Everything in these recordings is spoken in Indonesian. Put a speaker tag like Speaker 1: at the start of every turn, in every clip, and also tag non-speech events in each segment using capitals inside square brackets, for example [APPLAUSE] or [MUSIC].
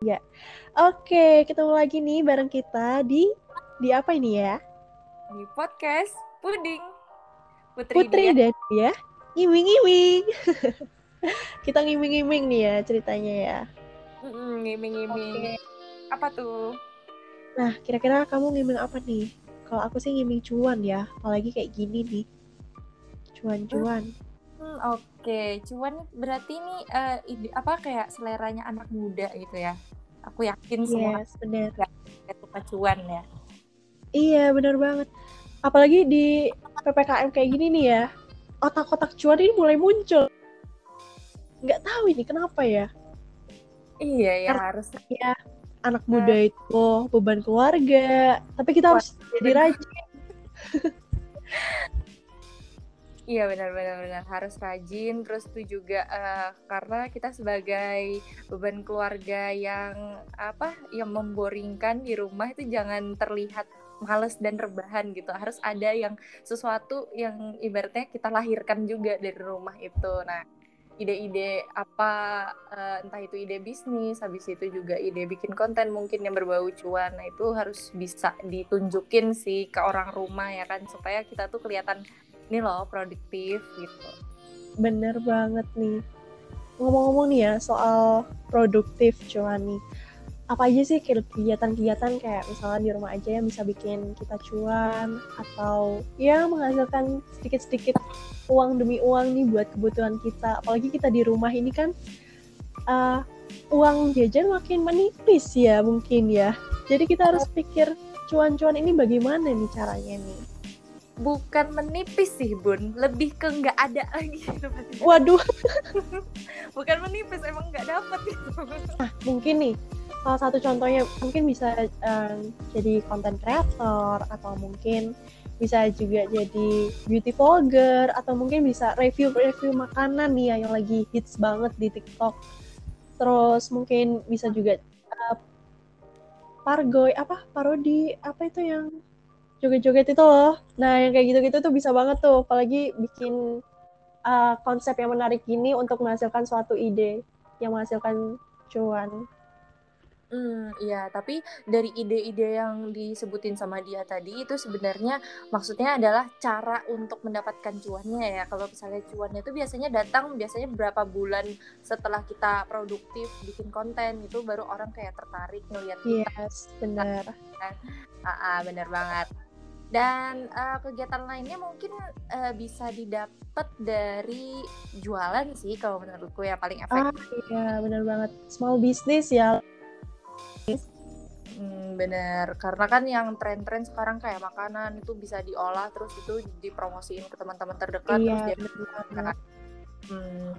Speaker 1: Ya. Oke, ketemu lagi nih bareng kita di di apa ini ya?
Speaker 2: Di podcast Puding.
Speaker 1: Putri, Putri dan ya. Ngiming-ngiming. [LAUGHS] kita ngiming-ngiming nih ya ceritanya ya.
Speaker 2: Ngiming-ngiming. Okay. Apa tuh?
Speaker 1: Nah, kira-kira kamu ngiming apa nih? Kalau aku sih ngiming cuan ya, apalagi kayak gini nih. Cuan-cuan.
Speaker 2: Hmm, Oke, okay. cuan berarti ini uh, ide, apa kayak seleranya anak muda gitu ya? Aku yakin semua
Speaker 1: yes, bener.
Speaker 2: ya suka cuan ya.
Speaker 1: Iya, bener banget. Apalagi di ppkm kayak gini nih ya, otak-otak cuan ini mulai muncul. Nggak tahu ini kenapa ya?
Speaker 2: Iya ya
Speaker 1: Karena,
Speaker 2: harus.
Speaker 1: Ya, anak muda itu beban keluarga, tapi kita harus jadi rajin. [LAUGHS]
Speaker 2: Iya benar-benar benar harus rajin terus itu juga uh, karena kita sebagai beban keluarga yang apa yang memboringkan di rumah itu jangan terlihat males dan rebahan gitu. Harus ada yang sesuatu yang ibaratnya kita lahirkan juga dari rumah itu. Nah ide-ide apa uh, entah itu ide bisnis habis itu juga ide bikin konten mungkin yang berbau cuan. Nah itu harus bisa ditunjukin sih ke orang rumah ya kan supaya kita tuh kelihatan ini loh produktif gitu.
Speaker 1: Bener banget nih. Ngomong-ngomong nih ya soal produktif cuan nih apa aja sih kegiatan-kegiatan kayak misalnya di rumah aja yang bisa bikin kita cuan atau ya menghasilkan sedikit-sedikit uang demi uang nih buat kebutuhan kita. Apalagi kita di rumah ini kan uh, uang jajan makin menipis ya mungkin ya. Jadi kita harus pikir cuan-cuan ini bagaimana nih caranya nih
Speaker 2: bukan menipis sih bun. Lebih ke nggak ada lagi. [LAUGHS]
Speaker 1: Waduh.
Speaker 2: Bukan menipis emang nggak dapet gitu
Speaker 1: nah mungkin nih salah satu contohnya mungkin bisa um, jadi konten creator atau mungkin bisa juga jadi beauty vlogger atau mungkin bisa review-review makanan nih yang lagi hits banget di TikTok. Terus mungkin bisa juga uh, pargoy apa? Parodi apa itu yang joget-joget itu loh. Nah, yang kayak gitu-gitu tuh bisa banget tuh, apalagi bikin uh, konsep yang menarik gini untuk menghasilkan suatu ide yang menghasilkan cuan.
Speaker 2: Hmm, iya, tapi dari ide-ide yang disebutin sama dia tadi itu sebenarnya maksudnya adalah cara untuk mendapatkan cuannya ya. Kalau misalnya cuannya itu biasanya datang biasanya beberapa bulan setelah kita produktif bikin konten itu baru orang kayak tertarik ngeliat
Speaker 1: kita. Yes, benar.
Speaker 2: Ah, ah, benar banget dan uh, kegiatan lainnya mungkin uh, bisa didapat dari jualan sih kalau menurutku ya paling efektif.
Speaker 1: Ah iya benar banget small business ya.
Speaker 2: Hmm, bener karena kan yang tren-tren sekarang kayak makanan itu bisa diolah terus itu dipromosiin ke teman-teman terdekat
Speaker 1: iya,
Speaker 2: terus dia kan. hmm,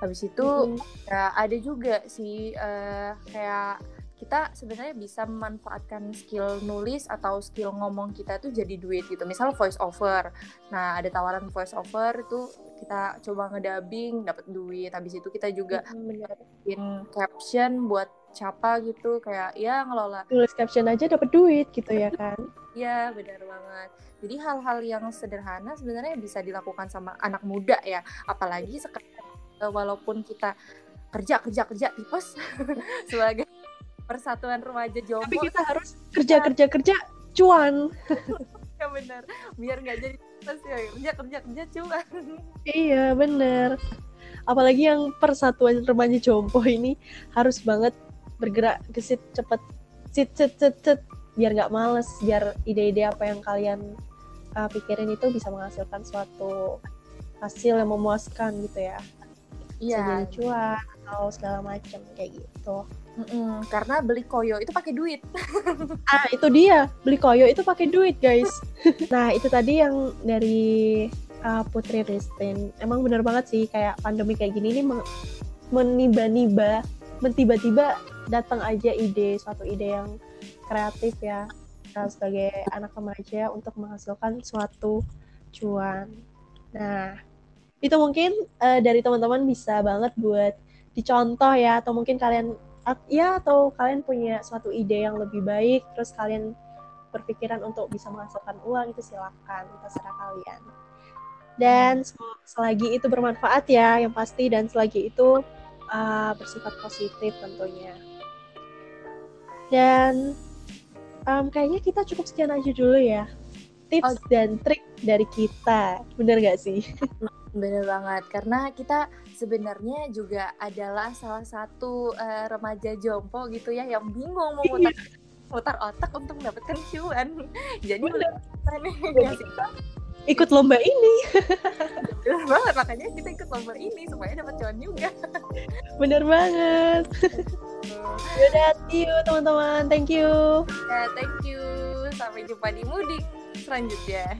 Speaker 2: habis itu mm. ya ada juga sih uh, kayak kita sebenarnya bisa memanfaatkan skill nulis atau skill ngomong kita itu jadi duit gitu. Misal voice over. Nah, ada tawaran voice over itu kita coba ngedubbing dapat duit. Habis itu kita juga bikin caption buat siapa gitu kayak ya ngelola
Speaker 1: tulis caption aja dapat duit gitu ya kan.
Speaker 2: Iya, benar banget. Jadi hal-hal yang sederhana sebenarnya bisa dilakukan sama anak muda ya. Apalagi sekarang walaupun kita kerja kerja kerja tipes [LAUGHS] sebagai persatuan remaja Jomblo.
Speaker 1: Tapi kita harus kerja kerja kerja cuan. [LAUGHS]
Speaker 2: Ya benar. Biar nggak jadi terus ya. Kerja kerja kerja cuan.
Speaker 1: Iya benar. Apalagi yang persatuan remaja Jompo ini harus banget bergerak gesit cepet cit cit cit cit biar nggak males biar ide-ide apa yang kalian uh, pikirin itu bisa menghasilkan suatu hasil yang memuaskan gitu ya
Speaker 2: iya
Speaker 1: jadi cuan atau segala macam kayak gitu
Speaker 2: Mm-mm, karena beli koyo itu pakai duit. [LAUGHS]
Speaker 1: ah itu dia beli koyo itu pakai duit guys. [LAUGHS] nah itu tadi yang dari uh, Putri Ristin. Emang bener banget sih kayak pandemi kayak gini nih meniba-niba, mentiba-tiba datang aja ide suatu ide yang kreatif ya nah, sebagai anak remaja untuk menghasilkan suatu cuan. Nah itu mungkin uh, dari teman-teman bisa banget buat dicontoh ya atau mungkin kalian ya atau kalian punya suatu ide yang lebih baik terus kalian berpikiran untuk bisa menghasilkan uang itu silakan terserah kalian dan selagi itu bermanfaat ya yang pasti dan selagi itu uh, bersifat positif tentunya Dan um, kayaknya kita cukup sekian aja dulu ya. Tips oh. dan trik dari kita. Bener gak sih? [LAUGHS]
Speaker 2: Bener banget, karena kita sebenarnya juga adalah salah satu uh, remaja jompo gitu ya yang bingung mau mutar, iya. mutar otak untuk mendapatkan cuan. [LAUGHS] Jadi
Speaker 1: Bener. kita ikut lomba ini. [LAUGHS]
Speaker 2: Bener banget, makanya kita ikut lomba ini supaya dapat cuan juga. [LAUGHS]
Speaker 1: Bener banget. Yaudah, see you teman-teman. Thank you.
Speaker 2: Ya, thank you. Sampai jumpa di mudik selanjutnya.